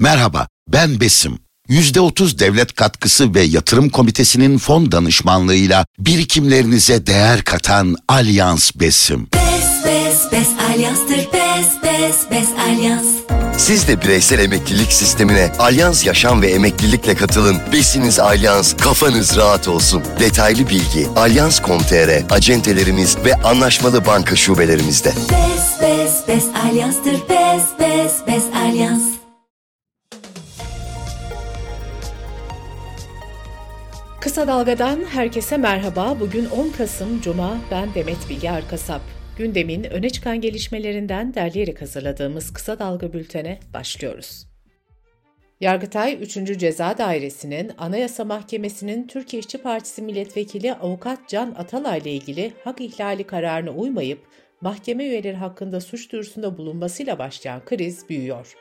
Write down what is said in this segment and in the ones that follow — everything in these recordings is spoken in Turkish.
Merhaba, ben Besim. %30 devlet katkısı ve yatırım komitesinin fon danışmanlığıyla birikimlerinize değer katan Alyans Besim. Bes bes bes alyanstır bes bes bes alyans. Siz de bireysel emeklilik sistemine Alyans Yaşam ve Emeklilikle katılın. Besiniz Alyans, kafanız rahat olsun. Detaylı bilgi alyans.com.tr, acentelerimiz ve anlaşmalı banka şubelerimizde. Bes bes bes alyanstır bes bes bes alyans. Kısa Dalga'dan herkese merhaba. Bugün 10 Kasım Cuma. Ben Demet Bilge Erkasap. Gündemin öne çıkan gelişmelerinden derleyerek hazırladığımız Kısa Dalga bültene başlıyoruz. Yargıtay 3. Ceza Dairesi'nin Anayasa Mahkemesi'nin Türkiye İşçi Partisi Milletvekili Avukat Can Atalay ile ilgili hak ihlali kararına uymayıp mahkeme üyeleri hakkında suç duyurusunda bulunmasıyla başlayan kriz büyüyor.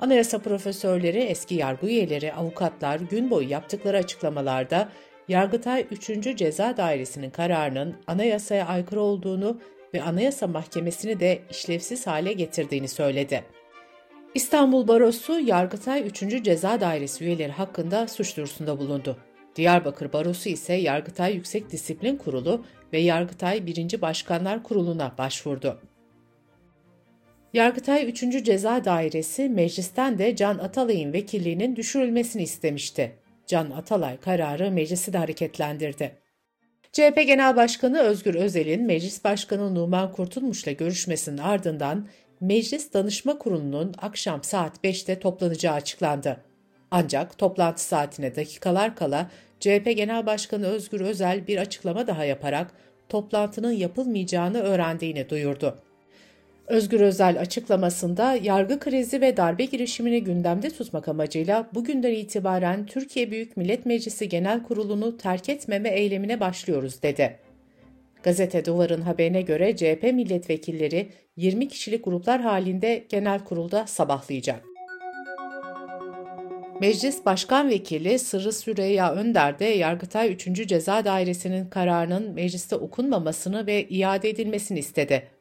Anayasa profesörleri, eski yargı üyeleri, avukatlar gün boyu yaptıkları açıklamalarda Yargıtay 3. Ceza Dairesi'nin kararının anayasaya aykırı olduğunu ve Anayasa Mahkemesi'ni de işlevsiz hale getirdiğini söyledi. İstanbul Barosu, Yargıtay 3. Ceza Dairesi üyeleri hakkında suç duyurusunda bulundu. Diyarbakır Barosu ise Yargıtay Yüksek Disiplin Kurulu ve Yargıtay 1. Başkanlar Kurulu'na başvurdu. Yargıtay 3. Ceza Dairesi meclisten de Can Atalay'ın vekilliğinin düşürülmesini istemişti. Can Atalay kararı meclisi de hareketlendirdi. CHP Genel Başkanı Özgür Özel'in Meclis Başkanı Numan Kurtulmuş'la görüşmesinin ardından Meclis Danışma Kurulu'nun akşam saat 5'te toplanacağı açıklandı. Ancak toplantı saatine dakikalar kala CHP Genel Başkanı Özgür Özel bir açıklama daha yaparak toplantının yapılmayacağını öğrendiğini duyurdu. Özgür Özel açıklamasında yargı krizi ve darbe girişimini gündemde tutmak amacıyla bugünden itibaren Türkiye Büyük Millet Meclisi Genel Kurulu'nu terk etmeme eylemine başlıyoruz dedi. Gazete Duvar'ın haberine göre CHP milletvekilleri 20 kişilik gruplar halinde genel kurulda sabahlayacak. Meclis Başkan Vekili Sırrı Süreyya Önder de Yargıtay 3. Ceza Dairesi'nin kararının mecliste okunmamasını ve iade edilmesini istedi.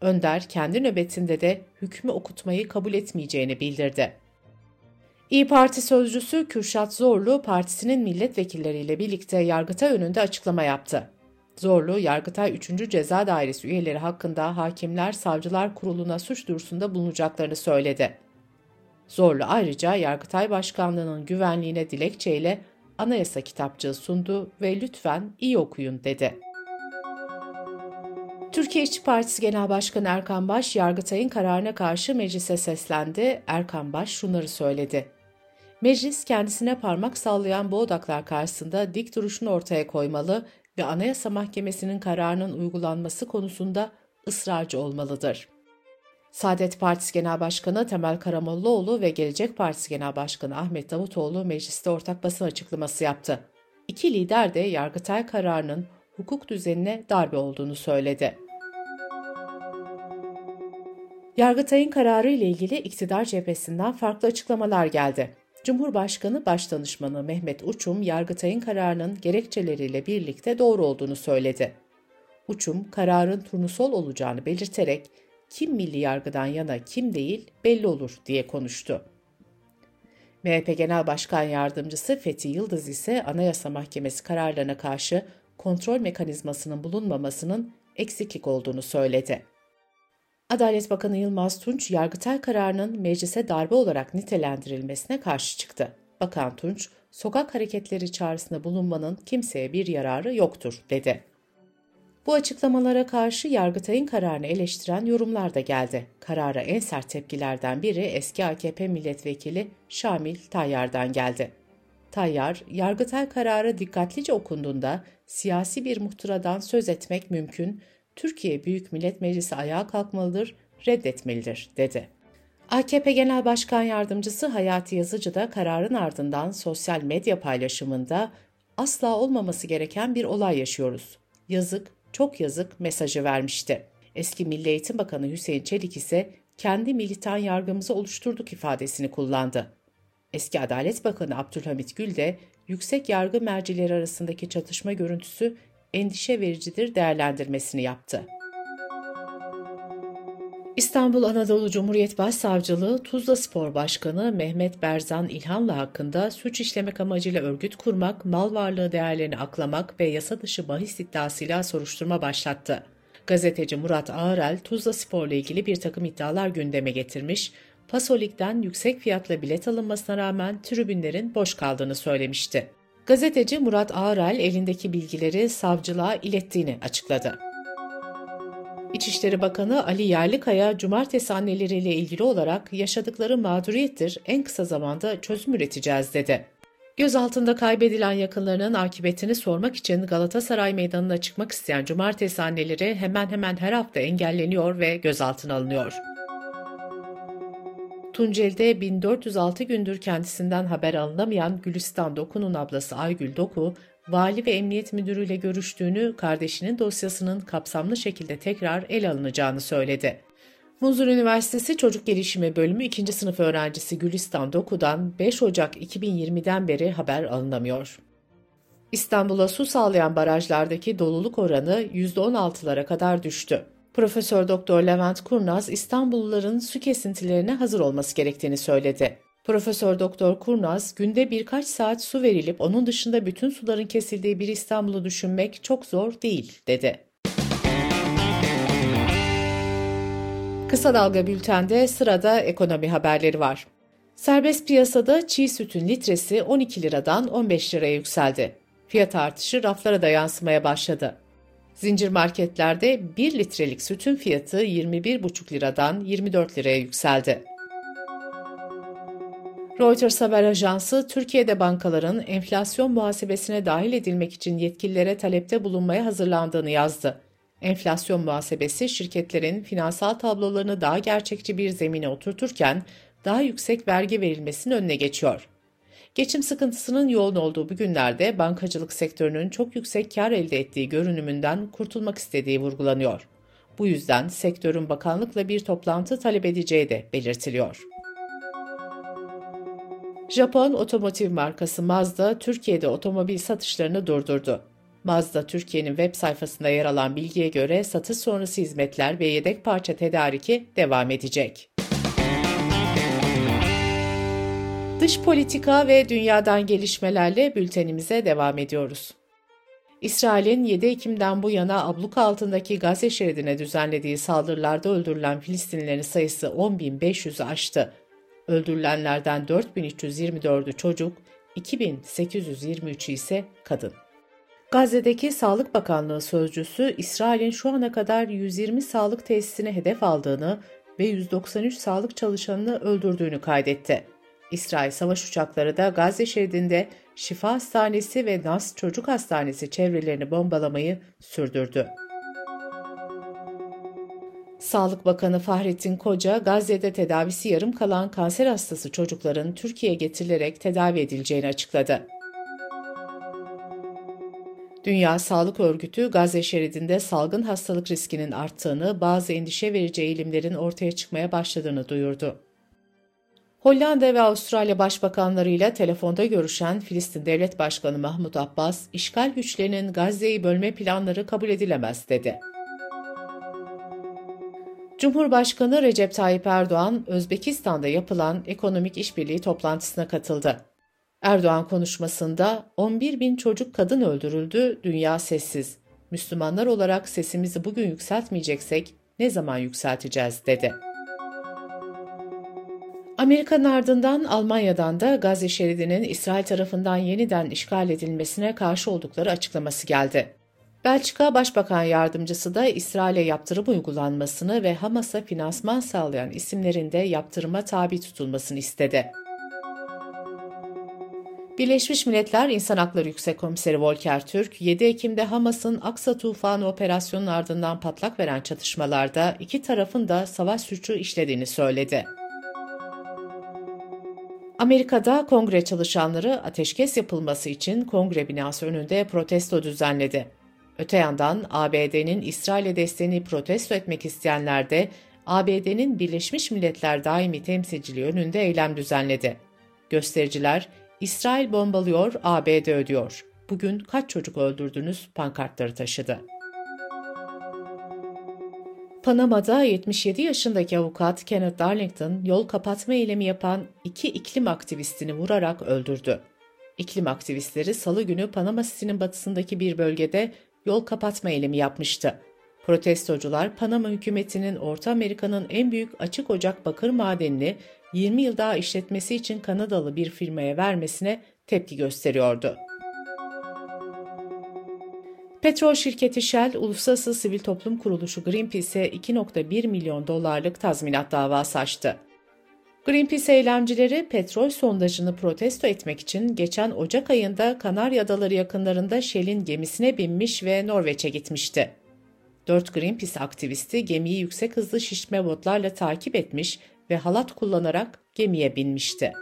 Önder kendi nöbetinde de hükmü okutmayı kabul etmeyeceğini bildirdi. İyi Parti sözcüsü Kürşat Zorlu partisinin milletvekilleriyle birlikte Yargıtay önünde açıklama yaptı. Zorlu, Yargıtay 3. Ceza Dairesi üyeleri hakkında Hakimler Savcılar Kurulu'na suç duyurusunda bulunacaklarını söyledi. Zorlu ayrıca Yargıtay Başkanlığı'nın güvenliğine dilekçeyle anayasa kitapçığı sundu ve lütfen iyi okuyun dedi. Türkiye İşçi Partisi Genel Başkanı Erkan Baş, Yargıtay'ın kararına karşı meclise seslendi. Erkan Baş şunları söyledi. Meclis kendisine parmak sallayan bu odaklar karşısında dik duruşunu ortaya koymalı ve Anayasa Mahkemesi'nin kararının uygulanması konusunda ısrarcı olmalıdır. Saadet Partisi Genel Başkanı Temel Karamollaoğlu ve Gelecek Partisi Genel Başkanı Ahmet Davutoğlu mecliste ortak basın açıklaması yaptı. İki lider de Yargıtay kararının hukuk düzenine darbe olduğunu söyledi. Yargıtay'ın kararı ile ilgili iktidar cephesinden farklı açıklamalar geldi. Cumhurbaşkanı Başdanışmanı Mehmet Uçum, Yargıtay'ın kararının gerekçeleriyle birlikte doğru olduğunu söyledi. Uçum, kararın turnusol olacağını belirterek, kim milli yargıdan yana kim değil belli olur diye konuştu. MHP Genel Başkan Yardımcısı Fethi Yıldız ise Anayasa Mahkemesi kararlarına karşı kontrol mekanizmasının bulunmamasının eksiklik olduğunu söyledi. Adalet Bakanı Yılmaz Tunç, Yargıtay kararının meclise darbe olarak nitelendirilmesine karşı çıktı. Bakan Tunç, sokak hareketleri çağrısında bulunmanın kimseye bir yararı yoktur, dedi. Bu açıklamalara karşı Yargıtay'ın kararını eleştiren yorumlar da geldi. Karara en sert tepkilerden biri eski AKP milletvekili Şamil Tayyar'dan geldi. Tayyar, Yargıtay kararı dikkatlice okunduğunda siyasi bir muhtıradan söz etmek mümkün, Türkiye Büyük Millet Meclisi ayağa kalkmalıdır, reddetmelidir, dedi. AKP Genel Başkan Yardımcısı Hayati Yazıcı da kararın ardından sosyal medya paylaşımında asla olmaması gereken bir olay yaşıyoruz. Yazık, çok yazık mesajı vermişti. Eski Milli Eğitim Bakanı Hüseyin Çelik ise kendi militan yargımızı oluşturduk ifadesini kullandı. Eski Adalet Bakanı Abdülhamit Gül de yüksek yargı mercileri arasındaki çatışma görüntüsü endişe vericidir değerlendirmesini yaptı. İstanbul Anadolu Cumhuriyet Başsavcılığı Tuzla Spor Başkanı Mehmet Berzan İlhanlı hakkında suç işlemek amacıyla örgüt kurmak, mal varlığı değerlerini aklamak ve yasa dışı bahis iddiasıyla soruşturma başlattı. Gazeteci Murat Ağırel, Tuzla Spor ile ilgili bir takım iddialar gündeme getirmiş, Pasolik'ten yüksek fiyatla bilet alınmasına rağmen tribünlerin boş kaldığını söylemişti. Gazeteci Murat Ağırel elindeki bilgileri savcılığa ilettiğini açıkladı. İçişleri Bakanı Ali Yerlikaya, cumartesi anneleriyle ilgili olarak yaşadıkları mağduriyettir, en kısa zamanda çözüm üreteceğiz dedi. Gözaltında kaybedilen yakınlarının akıbetini sormak için Galatasaray Meydanı'na çıkmak isteyen cumartesi anneleri hemen hemen her hafta engelleniyor ve gözaltına alınıyor. Tunceli'de 1406 gündür kendisinden haber alınamayan Gülistan Doku'nun ablası Aygül Doku, vali ve emniyet müdürüyle görüştüğünü, kardeşinin dosyasının kapsamlı şekilde tekrar ele alınacağını söyledi. Muzur Üniversitesi Çocuk Gelişimi Bölümü 2. sınıf öğrencisi Gülistan Doku'dan 5 Ocak 2020'den beri haber alınamıyor. İstanbul'a su sağlayan barajlardaki doluluk oranı %16'lara kadar düştü. Profesör Doktor Levent Kurnaz İstanbulluların su kesintilerine hazır olması gerektiğini söyledi. Profesör Doktor Kurnaz, günde birkaç saat su verilip onun dışında bütün suların kesildiği bir İstanbul'u düşünmek çok zor değil, dedi. Kısa Dalga Bülten'de sırada ekonomi haberleri var. Serbest piyasada çiğ sütün litresi 12 liradan 15 liraya yükseldi. Fiyat artışı raflara da yansımaya başladı. Zincir marketlerde 1 litrelik sütün fiyatı 21,5 liradan 24 liraya yükseldi. Reuters haber ajansı, Türkiye'de bankaların enflasyon muhasebesine dahil edilmek için yetkililere talepte bulunmaya hazırlandığını yazdı. Enflasyon muhasebesi şirketlerin finansal tablolarını daha gerçekçi bir zemine oturturken daha yüksek vergi verilmesinin önüne geçiyor. Geçim sıkıntısının yoğun olduğu bu günlerde bankacılık sektörünün çok yüksek kar elde ettiği görünümünden kurtulmak istediği vurgulanıyor. Bu yüzden sektörün bakanlıkla bir toplantı talep edeceği de belirtiliyor. Japon otomotiv markası Mazda Türkiye'de otomobil satışlarını durdurdu. Mazda Türkiye'nin web sayfasında yer alan bilgiye göre satış sonrası hizmetler ve yedek parça tedariki devam edecek. Dış politika ve dünyadan gelişmelerle bültenimize devam ediyoruz. İsrail'in 7 Ekim'den bu yana abluka altındaki Gazze şeridine düzenlediği saldırılarda öldürülen Filistinlilerin sayısı 10.500'ü aştı. Öldürülenlerden 4324'ü çocuk, 2823'ü ise kadın. Gazze'deki Sağlık Bakanlığı sözcüsü İsrail'in şu ana kadar 120 sağlık tesisine hedef aldığını ve 193 sağlık çalışanını öldürdüğünü kaydetti. İsrail savaş uçakları da Gazze şeridinde Şifa Hastanesi ve Nas Çocuk Hastanesi çevrelerini bombalamayı sürdürdü. Sağlık Bakanı Fahrettin Koca, Gazze'de tedavisi yarım kalan kanser hastası çocukların Türkiye'ye getirilerek tedavi edileceğini açıkladı. Dünya Sağlık Örgütü, Gazze şeridinde salgın hastalık riskinin arttığını, bazı endişe verici eğilimlerin ortaya çıkmaya başladığını duyurdu. Hollanda ve Avustralya başbakanlarıyla telefonda görüşen Filistin Devlet Başkanı Mahmut Abbas, işgal güçlerinin Gazze'yi bölme planları kabul edilemez dedi. Cumhurbaşkanı Recep Tayyip Erdoğan, Özbekistan'da yapılan ekonomik işbirliği toplantısına katıldı. Erdoğan konuşmasında 11 bin çocuk kadın öldürüldü, dünya sessiz. Müslümanlar olarak sesimizi bugün yükseltmeyeceksek ne zaman yükselteceğiz dedi. Amerika'nın ardından Almanya'dan da Gazze şeridinin İsrail tarafından yeniden işgal edilmesine karşı oldukları açıklaması geldi. Belçika Başbakan Yardımcısı da İsrail'e yaptırım uygulanmasını ve Hamas'a finansman sağlayan isimlerin de yaptırıma tabi tutulmasını istedi. Birleşmiş Milletler İnsan Hakları Yüksek Komiseri Volker Türk, 7 Ekim'de Hamas'ın Aksa Tufanı operasyonunun ardından patlak veren çatışmalarda iki tarafın da savaş suçu işlediğini söyledi. Amerika'da kongre çalışanları ateşkes yapılması için kongre binası önünde protesto düzenledi. Öte yandan ABD'nin İsrail'e desteğini protesto etmek isteyenler de ABD'nin Birleşmiş Milletler Daimi Temsilciliği önünde eylem düzenledi. Göstericiler, İsrail bombalıyor, ABD ödüyor. Bugün kaç çocuk öldürdünüz pankartları taşıdı. Panama'da 77 yaşındaki avukat Kenneth Darlington yol kapatma eylemi yapan iki iklim aktivistini vurarak öldürdü. İklim aktivistleri salı günü Panama City'nin batısındaki bir bölgede yol kapatma eylemi yapmıştı. Protestocular Panama hükümetinin Orta Amerika'nın en büyük açık ocak bakır madenini 20 yıl daha işletmesi için Kanadalı bir firmaya vermesine tepki gösteriyordu. Petrol şirketi Shell, Uluslararası Sivil Toplum Kuruluşu Greenpeace'e 2.1 milyon dolarlık tazminat davası açtı. Greenpeace eylemcileri petrol sondajını protesto etmek için geçen Ocak ayında Kanarya Adaları yakınlarında Shell'in gemisine binmiş ve Norveç'e gitmişti. Dört Greenpeace aktivisti gemiyi yüksek hızlı şişme botlarla takip etmiş ve halat kullanarak gemiye binmişti.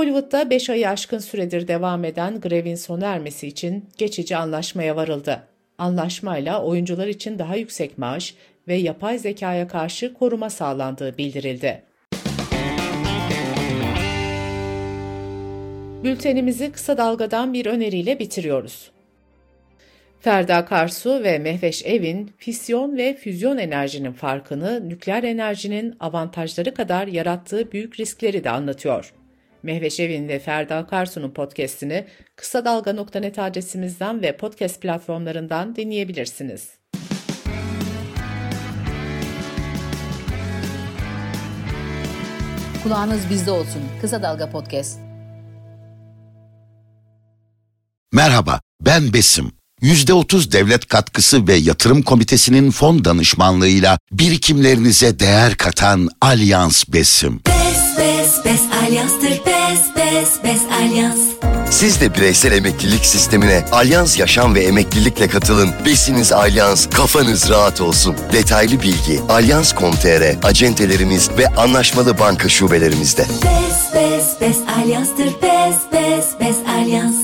Hollywood'da 5 ayı aşkın süredir devam eden grevin sona ermesi için geçici anlaşmaya varıldı. Anlaşmayla oyuncular için daha yüksek maaş ve yapay zekaya karşı koruma sağlandığı bildirildi. Bültenimizi kısa dalgadan bir öneriyle bitiriyoruz. Ferda Karsu ve Mehveş Evin fisyon ve füzyon enerjinin farkını nükleer enerjinin avantajları kadar yarattığı büyük riskleri de anlatıyor. Mehveş Evin ve Ferda Karsu'nun podcastini kısa dalga.net adresimizden ve podcast platformlarından dinleyebilirsiniz. Kulağınız bizde olsun. Kısa Dalga Podcast. Merhaba, ben Besim. %30 devlet katkısı ve yatırım komitesinin fon danışmanlığıyla birikimlerinize değer katan Alyans Besim. Alyanstır bes bes bes alyans. Siz de bireysel emeklilik sistemine Alyans Yaşam ve Emeklilikle katılın. Besiniz Alyans, kafanız rahat olsun. Detaylı bilgi alyans.com.tr, acentelerimiz ve anlaşmalı banka şubelerimizde. Bes bes bes alyanstır bes bes bes alyans.